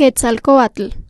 Quetzalcoatl.